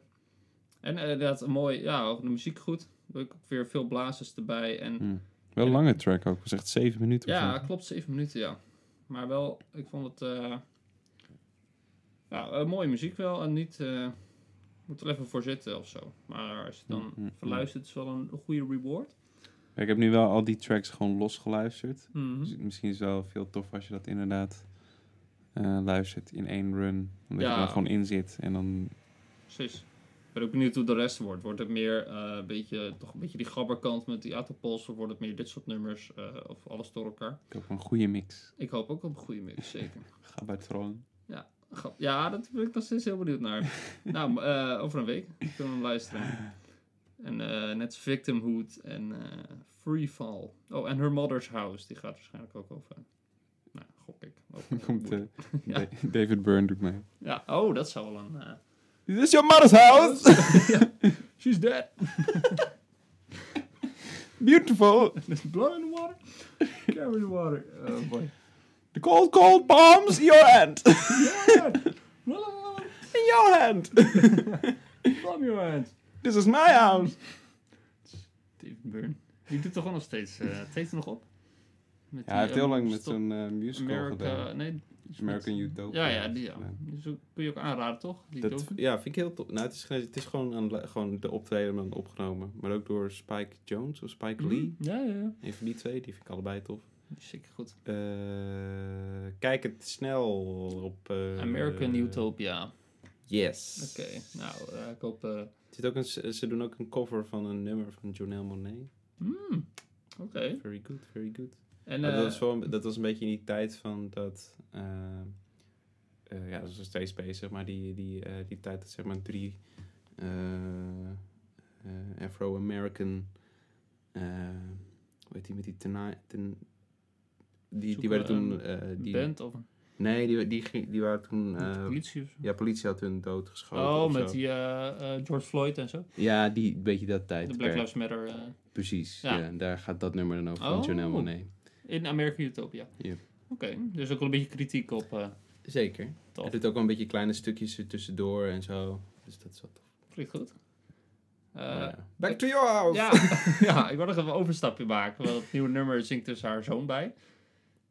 En inderdaad, mooi, ja, de muziek goed. Ook weer veel blazers erbij. En Hm. Wel een lange track ook. Was echt zeven minuten. of Ja, zo. klopt, zeven minuten, ja. Maar wel, ik vond het... ja, mooie muziek wel. En niet... moet er even voor zitten of zo. Maar als je dan Mm, mm, verluistert, is het wel een, goede reward. Ik heb nu wel al die tracks gewoon los geluisterd. Mhm. Dus misschien is het wel veel tof als je dat inderdaad eh, luistert in één run. Omdat Ja. je er gewoon in zit en dan... Precies. Ik ben ook benieuwd hoe de rest wordt. Wordt het meer een beetje, toch een beetje die gabberkant met die autopols? Of wordt het meer dit soort nummers? eh, of alles door elkaar? Ik heb een goede mix. Ik hoop ook op een goede mix, zeker. (laughs) Gabatron. Ja, dat ben ik nog steeds heel benieuwd naar. (laughs) nou, eh, over een week kunnen we hem luisteren. En eh, net Victimhood en eh Free Fall. Oh, en Her Mother's House. Die gaat waarschijnlijk ook over. Nou, gok ik. (laughs) Komt (laughs) Ja. David Byrne doet mee. Ja, oh, dat zou wel een... Is this your mother's house? She's dead. Beautiful. Blood in the water. Carry the water. Oh boy. The cold, cold palms, your hand. From In your hand. (laughs) (laughs) your hand. This is my house. David Byrne. Die doet toch wel nog steeds... eh treedt er nog op? Met Ja, hij heeft die, heel eh, lang met Stop zo'n eh, musical America... gedaan. Nee, American Utopia. Ja, ja, die, ja. zo- kun je ook aanraden, toch? Die Dat, ja, vind ik heel tof. Nou, het is, het is gewoon, een, gewoon de optreden dan opgenomen. Maar ook door Spike Jones of Spike Mhm. Lee. Ja, ja, ja. Een van die twee, die vind ik allebei tof. Zeker goed. Eh, kijk het snel op... eh, American Utopia. Yes. Oké, nou, eh, ik hoop... zit ook een, ze doen ook een cover van een nummer van Jonelle Monet. hmm, Oké. Very good, very good. En dat, was wel, dat was een beetje in die tijd van dat... ja, dat nog steeds bezig, maar die, die, die tijd dat zeg maar drie Afro-American... eh, hoe heet die met die tena- ten, die, die werden toen... een eh, die, band of een Nee, die, die, ging- die waren toen... met de eh, politie of zo? ja, politie had hun doodgeschoten. Oh, met zo. die eh, George Floyd en zo. Ja, die, een beetje dat tijd. De Black Lives Matter eh, Precies, Ja. ja. daar gaat dat nummer dan over van Oh. Janelle Monáe. in American Utopia. Ja. Oké, dus ook wel een beetje kritiek op... eh Zeker. Tof. Er doet ook wel een beetje kleine stukjes er tussendoor en zo. Dus dat is wel tof. Klinkt goed. Eh, ja. Back to your house! Ja, (laughs) ja, ik wil nog even een overstapje maken. Want het nieuwe nummer zingt dus haar zoon bij.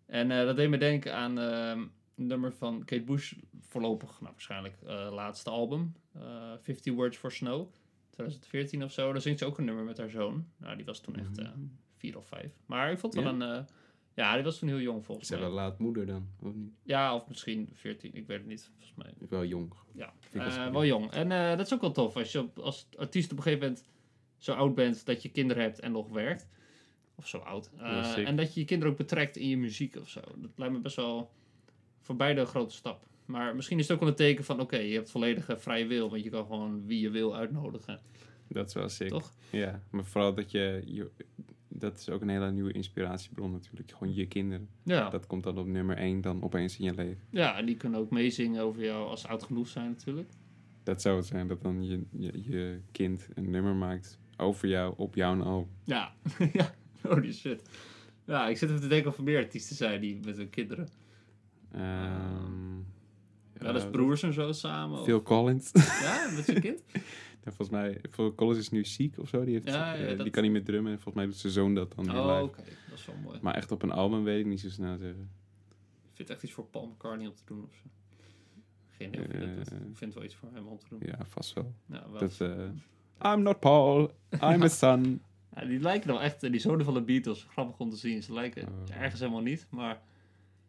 En eh, dat deed me denken aan ehm, een nummer van Kate Bush. Voorlopig, nou waarschijnlijk eh, laatste album. eh 50 Words for Snow. 2014 of zo. Daar zingt ze ook een nummer met haar zoon. Nou, die was toen echt eh, vier of vijf. Maar ik vond het wel een... eh, ja, die was toen heel jong volgens Is mij. wel laat moeder dan? Of niet? Ja, of misschien 14. Ik weet het niet. Volgens mij wel jong. ja, eh, wel jong. En eh, dat is ook wel tof als je als artiest op een gegeven moment zo oud bent dat je kinderen hebt en nog werkt. Of zo oud. Eh, en dat je je kinderen ook betrekt in je muziek of zo. Dat lijkt me best wel voor beide een grote stap. Maar misschien is het ook wel een teken van, oké, je hebt volledige vrije wil. Want je kan gewoon wie je wil uitnodigen. Dat is wel sick. Toch? Ja, maar vooral dat je, je... Dat is ook een hele nieuwe inspiratiebron natuurlijk. Gewoon je kinderen. Ja. Dat komt dan op nummer één dan opeens in je leven. ja, en die kunnen ook meezingen over jou als ze oud genoeg zijn natuurlijk. Dat zou het zijn dat dan je, je, je kind een nummer maakt over jou, op jouw album. Ja, (laughs) ja. (laughs) Holy shit. Ja, ik zit even te denken of er meer artiesten zijn die met hun kinderen. Ehm, Ja, dat is eh, broers en zo samen. of- Phil Collins. Ja, met zijn kind. (laughs) Ja, volgens mij, Phil Collins is nu ziek of zo. Die, heeft, Ja, ja, eh, dat- die kan niet meer drummen. En volgens mij doet zijn zoon dat dan weer Oh, live. oké. Dat is wel mooi. Maar echt op een album weet ik niet zo snel zeggen. Ik vind echt iets voor Paul McCartney om te doen of zo. Geen idee. Eh. Ik vind wel iets voor hem om te doen. Ja, vast wel. Ja, wel. Dat, I'm not Paul, I'm a son. (laughs) Ja, die lijken wel echt, die zonen van de Beatles, grappig om te zien. Ze lijken Oh. ergens helemaal niet, maar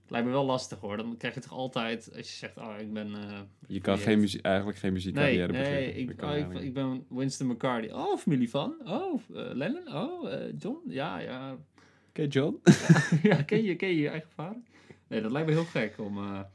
het lijkt me wel lastig hoor. Dan krijg je toch altijd, als je zegt, oh ik ben... eh, Je kan geen muziek, eigenlijk geen Nee, muziekcarrière nee, beginnen. ik, oh, ik, ben Winston McCartney. Oh, familie van? Oh, eh, Lennon? Oh, eh, John? Ja, ja. Oké, John. (laughs) ja, ken je, ken je je eigen vader? Nee, dat lijkt me heel gek om ja,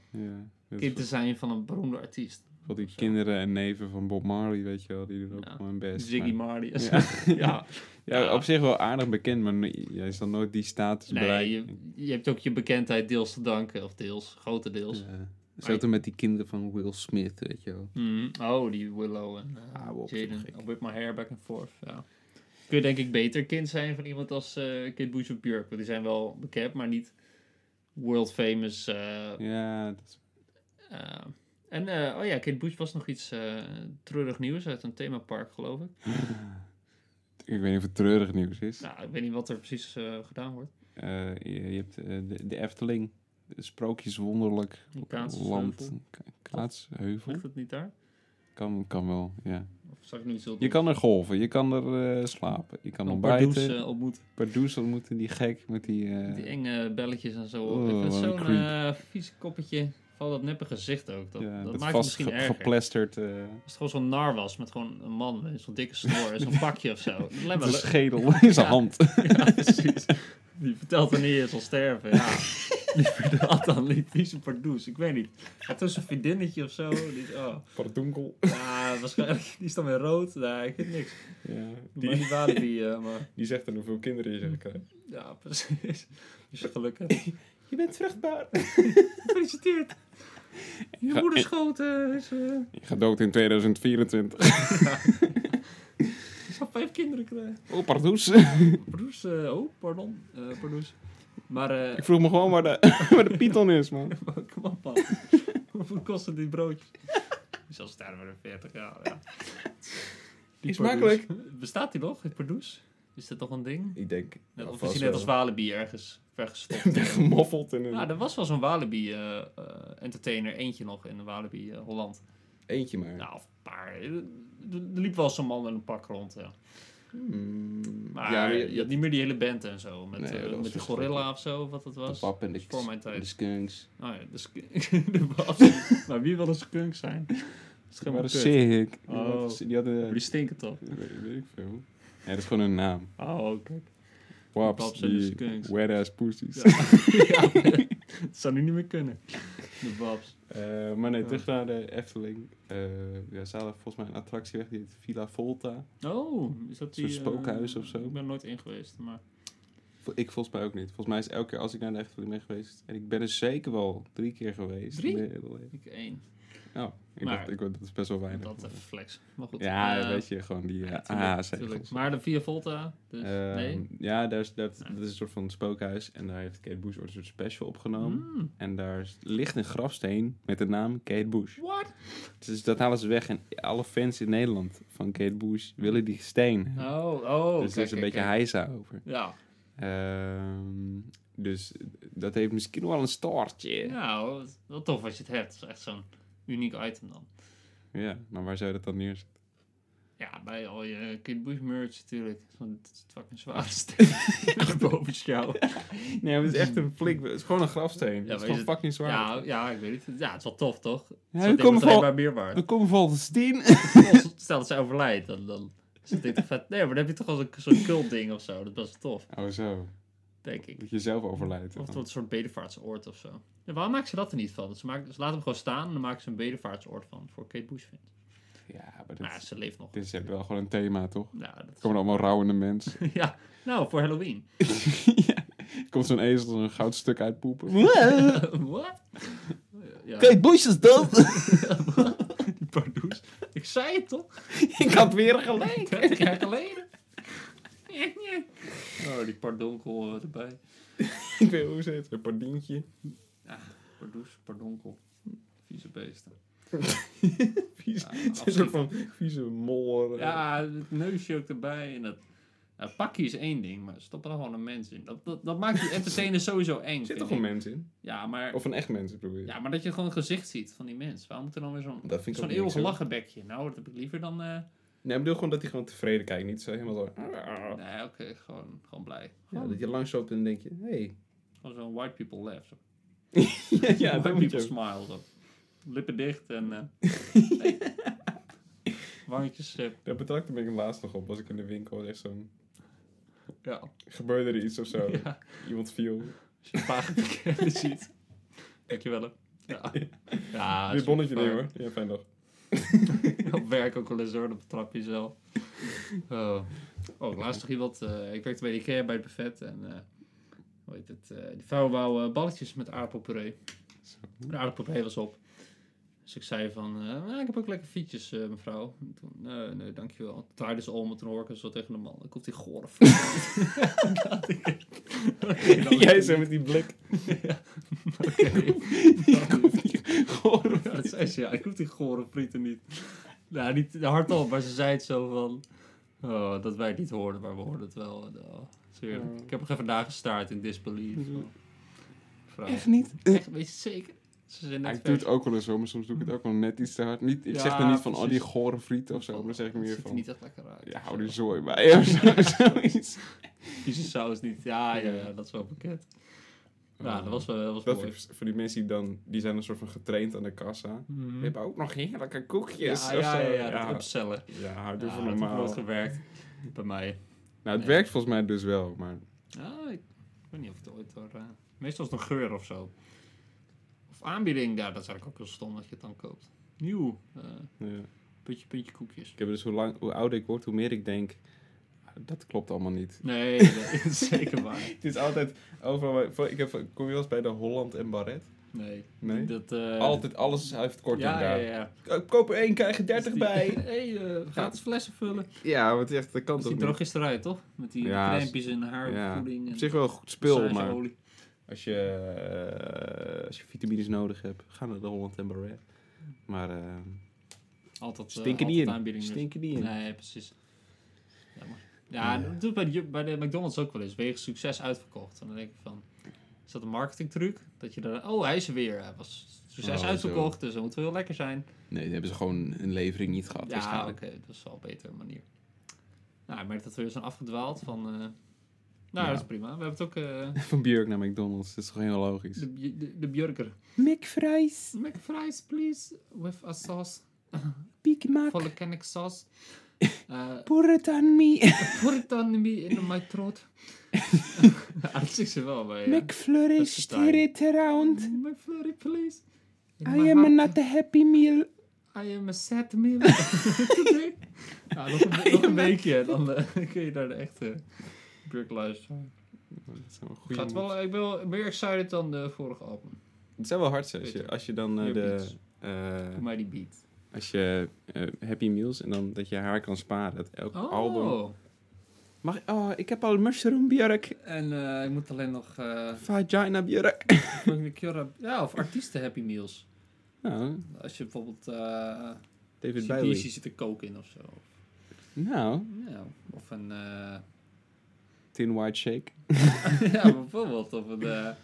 kind te zijn van een beroemde artiest. Die kinderen en neven van Bob Marley, weet je wel. Die doen ook Ja. gewoon hun best. Ziggy maar- Marley. (laughs) Ja. Ja. op zich wel aardig bekend, maar jij zal nooit die status Nee, bereiken. je, je hebt ook je bekendheid deels te danken, of deels, grotendeels. Ja. Zo met die kinderen van Will Smith, weet je wel. Mhm. Oh, die Willow en eh, Ah, Jaden. I whip my hair back and forth. Ja. Kun je denk ik beter kind zijn van iemand als eh Kate Bush of Björk. Want die zijn wel bekend, maar niet world famous. eh, Ja, dat is... en eh, oh ja, Kate Bush was nog iets eh treurig nieuws uit een themapark, geloof ik. (laughs) Ik weet niet of het treurig nieuws is. Nou, ik weet niet wat er precies eh, gedaan wordt. Je, je hebt de, de Efteling, de sprookjeswonderlijk land. Ka- Kaatsheuvel? Ligt het niet daar? Kan, kan wel, ja. Of zag ik nu iets heel Je kan er golven, je kan er slapen, je kan Pardoes ontbijten. eh, ontmoeten. Pardoes ontmoeten, die gek met die... Die enge belletjes en zo. Oh, een zo'n vies koppetje. Valt dat neppe gezicht ook. Dat, ja, dat, dat maakt het misschien ge- erger. geplasterd. eh, Als het gewoon zo'n nar was met gewoon een man met zo'n dikke snor en zo'n pakje of zo. (laughs) Een schedel in zijn Ja. hand. (laughs) Ja, precies. Die vertelt wanneer je zal sterven. Ja. (laughs) Die vertelt dan die vieze pardoes. Ik weet niet. Hij had zo'n vriendinnetje of zo. Die, is- oh. Pardonkel. Ja, waarschijnlijk. Die is dan weer rood. Nee, ik vind niks. Ja, Die, die, die Walibi, eh, maar... die zegt dan hoeveel kinderen je zou krijgen. Ja, precies. Is gelukkig. Je bent vruchtbaar. Gefeliciteerd. Je moederschoot eh, is... eh, Je gaat dood in 2024. (laughs) ik zal vijf kinderen krijgen. Oh, pardoes. Pardoes, eh, oh, pardon. eh pardoes. Maar, Ik vroeg me gewoon waar de, (laughs) waar de python is, man. (laughs) kom op, man. Hoeveel kosten die broodjes? Zal sterven in 40 jaar, ja. Die Is Pardoes. makkelijk. Bestaat die nog, die Pardoes? Is dat toch een ding? Ik denk... Net, of is die net als Walibi ergens vergestopt? (laughs) Weggemoffeld in een... Nou, er was wel zo'n Walibi eh, eh, entertainer, eentje nog in de Walibi eh, Holland. Eentje maar. Nou, of een paar. Er, er liep wel zo'n man met een pak rond, ja. Hmm, Maar ja, maar je, had niet meer die hele band en zo. Met, Nee, met de gorilla of zo, wat dat de was. pap en de, voor mijn tijd. de skunks. Oh ja, de, (laughs) de (laughs) maar wie wil een skunk zijn? Dat is kut. sick. Oh. Die hadden... Maar die stinken toch? Weet, weet ik veel. Ja, dat is gewoon een naam. Oh, kijk. Waps, de die skunks. wet ass pussies. Ja. (laughs) ja, dat zou nu niet meer kunnen. De babs. Eh, maar nee, terug naar de Efteling. Eh ja, ze hadden volgens mij een attractie weg, die heet Villa Volta. Oh, is dat die... Zo'n spookhuis eh, of zo? Ik ben er nooit in geweest, maar... Ik volgens mij ook niet. Volgens mij is elke keer als ik naar de Efteling ben geweest... En ik ben er zeker wel drie keer geweest. Drie? Ik één. Oh, ik Maar- dacht, ik, dat is best wel weinig. Dat even flex. Maar goed. ja, eh, weet je, gewoon die ja, uh, tuurlijk. Maar de Via Volta, dus nee. Ja, daar is, dat, dat is een soort van spookhuis. En daar heeft Kate Bush ooit een soort special opgenomen. Mm. En daar is- ligt een grafsteen met de naam Kate Bush. What? Dus dat halen ze weg. En alle fans in Nederland van Kate Bush willen die steen. Oh, oh. dus er is een kijk, beetje heisa over. Ja. Ehm, dus dat heeft misschien wel een staartje. Nou, wat- tof als je het hebt. Is echt zo'n uniek item dan. Ja, maar waar zou je dat dan neerzetten? Ja, bij al je Kid Bush merch natuurlijk. Zo'n fucking zware steen. (laughs) Boven jou. Nee, maar het is echt een flik. Het is gewoon een grafsteen. het maar is is gewoon het- fucking zwaar. Ja, ja, ik weet het. Ja, het is wel tof, toch? Ja, we komen meer waard. we komen vol de steen. Stel dat ze overlijdt, dan, dan ik denk toch vet, nee, maar dan heb je toch als een zo'n cult ding of zo. Dat was tof, Oh, zo. Denk ik. Dat je zelf overlijdt. Of wordt een soort bedevaartsoord of zo. Ja, waarom maken ze dat er niet van? Ze, maken, ze laten hem gewoon staan en dan maken ze een bedevaartsoord van voor Kate Bushfint. Ja, maar Nou, dat, ze leeft nog. dit is hebben wel gewoon een thema, toch? Ja, dat komen allemaal rouwende mensen. (laughs) ja, nou, voor Halloween. (laughs) ja. Komt zo'n ezel een goud stuk uitpoepen. (laughs) Wat? Ja, Kijk, Bush is dood. die pardoes. Ik zei het toch? ik had weer gelijk. 30 jaar geleden. (laughs) Oh, die pardonkel eh, erbij. (laughs) ik weet hoe ze het. Een pardientje. Pardoes, pardonkel. Vieze beesten. (laughs) Vies. Ja, het is van vieze mol. eh. Ja, het neusje ook erbij. En dat nou, pakje is één ding, maar stop er gewoon een mens in. Dat, dat, dat maakt die entertainer sowieso eng. Zit toch een mens in? Ja, maar, Of een echt mens, je? ja, maar dat je gewoon een gezicht ziet van die mens. Waarom moet er dan weer zo'n zo'n eeuwig lachenbekje? Nou, dat heb ik liever dan... eh, Nee, ik bedoel gewoon dat hij gewoon tevreden kijkt. Niet zo helemaal zo... Nee, oké, gewoon, gewoon blij. Ja, dat je langs loopt en dan denk je... Hey. gewoon zo'n white people laugh. Zo. (laughs) ja, ja, white people je smile. Zo. Lippen dicht en... (laughs) hey. Wangetjes... eh, Daar betrapte ik me laatst nog op. Was ik in de winkel. Echt zo'n... ja. Gebeurde er iets of zo. (laughs) ja. Iemand viel. Als je een bekende ziet. Dankjewel. hè. Ja. Ja, Dit bonnetje nemen hoor. Ja, fijn dag. Op werk ook wel eens hoor, dan betrap je jezelf. Oh, oh laatst nog iemand. eh, ik werkte bij de IKEA bij het buffet en eh, hoe heet het? eh, die vrouw wou eh, balletjes met aardappelpuree. De aardappelpuree was op. Dus ik zei van, eh, "Nou, ik heb ook lekker fietjes, eh, mevrouw. En Toen, nee, nee, dankjewel. Toen draaide ze om en toen hoor ik er zo tegen de man. Ik komt die gore Jij zo met die blik. Ja, oké. Ja, dat zei ze, ja. Ik hoef die gore frieten niet. Nou, niet hardop, maar ze zei het zo van... Oh, dat wij het niet hoorden, maar we hoorden het wel. Oh, zeer-. Ik heb nog even nagestaard in disbelief. Vrouw. Echt niet? Echt, weet je zeker? Ze zijn net ik doe het ook wel eens zo, maar soms doe ik het ook wel net iets te hard. Niet, ik Ja, zeg dan niet van, oh die gore friet of zo, maar dan zeg ik Het meer ziet er van, niet echt lekker uit. ja, hou die zooi bij of zo, zoiets. (laughs) Vieze saus niet. Ja, ja, ja, dat is wel bekend. Ja, dat was wel dat was Dat mooi. voor, voor die mensen die dan, die zijn een soort van getraind aan de kassa. Mhm. We hebben ook nog heerlijke koekjes. Ja, ja, ja, ja, dat ja, upsellen. ja, doe voor dat heeft normaal. gewerkt bij mij. Nou, het Nee. werkt volgens mij dus wel, maar Ja, ik, weet niet of het ooit door... eh, meestal is het een geur of zo. Of aanbieding, ja, dat is eigenlijk ook heel stom dat je het dan koopt. Nieuw. eh, ja. puntje, puntje koekjes. ik heb dus hoe, lang, hoe ouder ik word, hoe meer ik denk, ah, dat klopt allemaal niet. Nee, (laughs) dat is zeker waar. Het is altijd overal, ik heb, kom je wel eens bij de Holland en Barret? Nee. Nee? Dat, eh, Altijd, alles heeft korting ja, ja, daar. ja. Ik Koop er één, krijg je 30 Dus die- bij. (laughs) hey, eh, gratis flessen vullen. Ja, want echt, dat kan Dat toch die niet. eruit, toch? Met die Ja, en haarvoeding. Op en zich wel een goed spul, maar als je, eh, als je vitamines nodig hebt, ga naar de Holland en Barret. Maar eh Altijd, eh, stinken altijd niet in. dus. Stinken niet in. Nee, precies. Ja, Ja. dat doet bij de, bij de McDonald's ook wel eens. Wegens succes uitverkocht. En dan denk ik van... Is dat een marketingtruc? Dat je dan... Oh, hij is er weer. Hij was succes Oh, uitverkocht, dus dat moet wel heel lekker zijn. Nee, dan hebben ze gewoon een levering niet gehad ja, oké. dat is wel een betere manier. Nou, ik merk dat we weer zijn afgedwaald van... eh, nou, Ja. dat is prima. We hebben het ook... eh, (laughs) Van Björk naar McDonald's, dat is toch heel logisch. de, de, de burger. McFries, McFries, please. With a sauce. Big Mac, Volcanic sauce. Uh, pour it on me. Put it on me in my throat. (laughs) zegt ze wel bij. Ja. McFlurry, steer it around. My flurry, please. In I am heart, not a happy meal. I am a sad meal. (laughs) Ja, nog een, nog een weekje, dan eh, (laughs) kun je naar de echte Burk luisteren. Dat goeie Gaat wel, ik ben wel meer excited dan de vorige album. Het zijn wel hard als je, als je dan eh, de... eh, Doe mij die beat. Als je eh, Happy Meals en dan dat je haar kan sparen. Dat elk Oh. album... Mag ik, oh, ik heb al mushroom Björk. En eh ik moet alleen nog... eh Vagina Björk. (laughs) Ja, of artiesten Happy Meals. Nou, Als je bijvoorbeeld... eh David Bowie. zit te koken in of zo. Nou, Ja, of een... Tin White Shake. (laughs) ja, bijvoorbeeld. Of een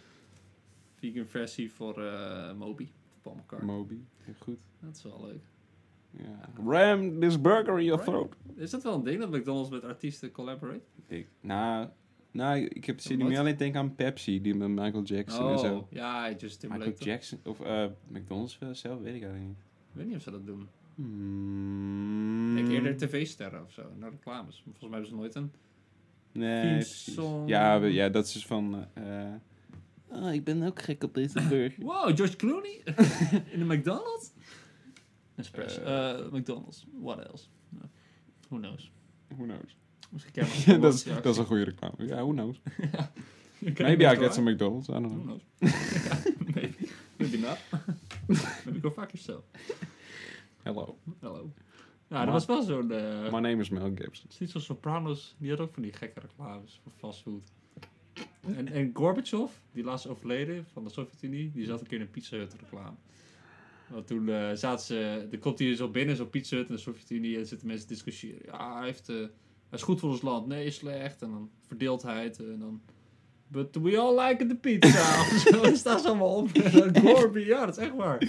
vegan versie voor Moby. Of Paul McCartney. Moby. Heel goed. dat is wel leuk. Ja. Ram this burger in your throat. Is dat wel een ding dat McDonald's met artiesten collaborate? Ik, nou, nou, ik heb zit nu alleen denken aan Pepsi, die met Michael Jackson en zo. Oh, ja, Just Timberlake. Michael? Jackson, of eh, McDonald's wel zelf, weet ik eigenlijk niet. Ik weet niet of ze dat doen. Hmm. Ik denk eerder tv-sterren of zo, naar reclames. Maar volgens mij hebben ze nooit een... Nee. Ja, we- ja, dat is van... eh oh, ik ben ook gek op deze (laughs) burger. Wow, George Clooney? (laughs) In de McDonald's? Espresso. Eh. Eh, McDonald's. What else? No. Who knows? Who knows? Misschien Ja, (laughs) dat, is, dat is een goede reclame. Ja, who knows? (laughs) Maybe I get some McDonald's. I don't Who know. knows? (laughs) maybe. Maybe not. maybe go fuck yourself. Hello. Hallo. Ja, dat was wel zo'n... eh, My name is Mel Gibson. Het is niet zoals Sopranos, die had ook van die gekke reclames voor fastfood. En, en Gorbachev, die laatst overleden van de Sovjet-Unie, die zat een keer in een Pizza reclame. Want toen eh zaten ze, er komt hij zo binnen, zo'n Pizza Hut in de Sovjet-Unie, en zitten mensen te discussiëren. Ja, hij, heeft, eh, hij is goed voor ons land, nee, slecht. En dan verdeeldheid, en dan... But we all like the pizza. (laughs) of zo, dat staat ze allemaal op. (laughs) Gorby, ja, dat is echt waar.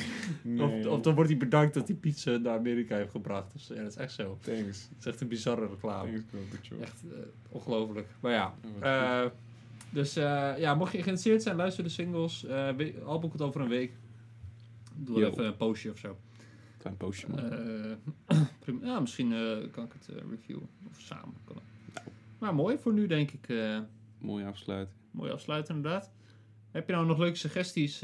Of, of dan wordt hij bedankt dat hij pizza naar Amerika heeft gebracht. Dus, ja, dat is echt zo. Thanks. Het is echt een bizarre reclame. Thanks. Echt eh, ongelooflijk. Maar ja. Oh, eh, dus eh, ja, mocht je geïnteresseerd zijn, luister de singles. Eh we- album komt over een week. Doe Yo. even een postje of zo. Klein postje, man. Eh. Ja, misschien eh, kan ik het eh, reviewen. Of samen. Kan. Maar mooi voor nu, denk ik. Mooi afsluiten. mooi afsluiten, inderdaad. Heb je nou nog leuke suggesties?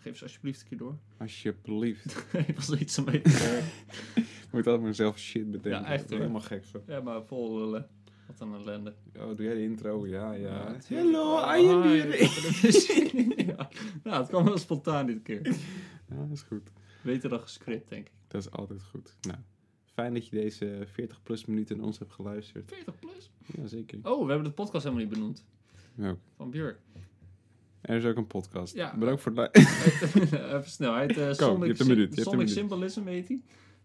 geef ze alsjeblieft een keer door. (laughs) Alsjeblieft. (laughs) Ik was er iets aan mee. (laughs) Moet altijd maar zelf shit bedenken. Ja, echt, Ik hoor. helemaal gek van. ja, maar vol lullen. Wat een ellende. Oh, doe jij de intro? Ja, ja. Hello, hi. here. (laughs) ja. Nou, het kwam wel spontaan dit keer. Ja, dat is goed. Beter dan gescript, denk ik. Dat is altijd goed. Nou, fijn dat je deze 40 plus minuten naar ons hebt geluisterd. 40 plus. Ja, zeker. Oh, we hebben de podcast helemaal niet benoemd. Ja. Van Björk. Er is ook een podcast. Ja. Bedankt voor het luisteren. (laughs) Even snel. Hij heet eh, je Sonic, hebt een minuut, je hebt een Sonic minuut. Symbolism heet hij.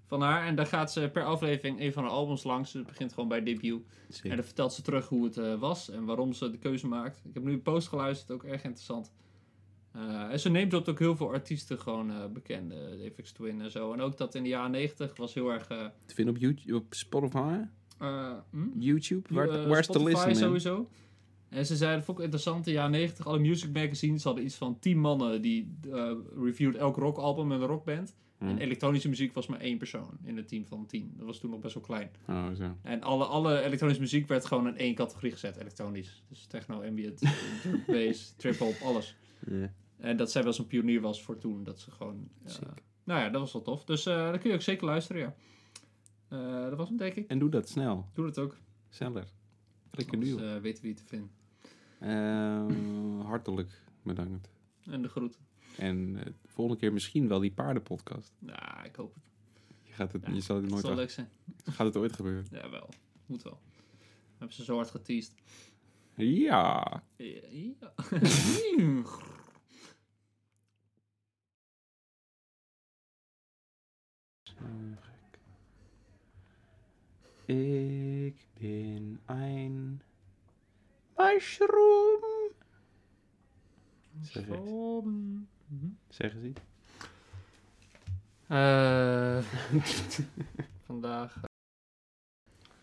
Van haar. En daar gaat ze per aflevering een van haar albums langs. Dus het begint gewoon bij debut. En dan vertelt ze terug hoe het eh, was en waarom ze de keuze maakt. Ik heb nu een post geluisterd, ook erg interessant. Eh, en ze neemt op ook heel veel artiesten gewoon eh bekende, Aphex Twin en zo. En ook dat in de jaren 90 was heel erg... Te vinden op, YouTube, op Spotify? hm? YouTube? Waar, man? sowieso. En ze zeiden, vond ik interessant, in de jaren 90, alle music magazines hadden iets van 10 mannen die reviewed elk rockalbum met een rockband. Hm. En elektronische muziek was maar één persoon in het team van 10. Dat was toen nog best wel klein. Oh, zo. En alle, alle elektronische muziek werd gewoon in één categorie gezet, elektronisch. Dus techno, ambient, (laughs) bass, trip-hop, alles. Ja. En dat zij wel zo'n pionier was voor toen, dat ze gewoon... Sick. nou ja, dat was wel tof. Dus eh dan kun je ook zeker luisteren, ja. Eh, dat was hem, denk ik. En doe dat snel. Doe dat ook. Sneller. Lekker nu. eh, weten wie te vinden. Eh, (laughs) hartelijk bedankt. En de groeten. En eh, de volgende keer misschien wel die paardenpodcast. Nou, ik hoop het. Je, gaat het, Ja, je zal het Het nooit zal af- leuk zijn. Gaat het ooit gebeuren? (laughs) Ja, wel. Moet wel. Hebben ze zo hard geteased. Ja. Ja. ja. (laughs) Ik ben een mushroom. Zeg eens. Mhm. Zeg eens iets. Eh, (laughs) vandaag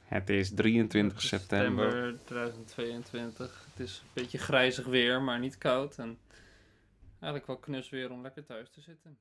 Het is 23 september. 2022. Het is een beetje grijzig weer, maar niet koud. En eigenlijk wel knus weer om lekker thuis te zitten.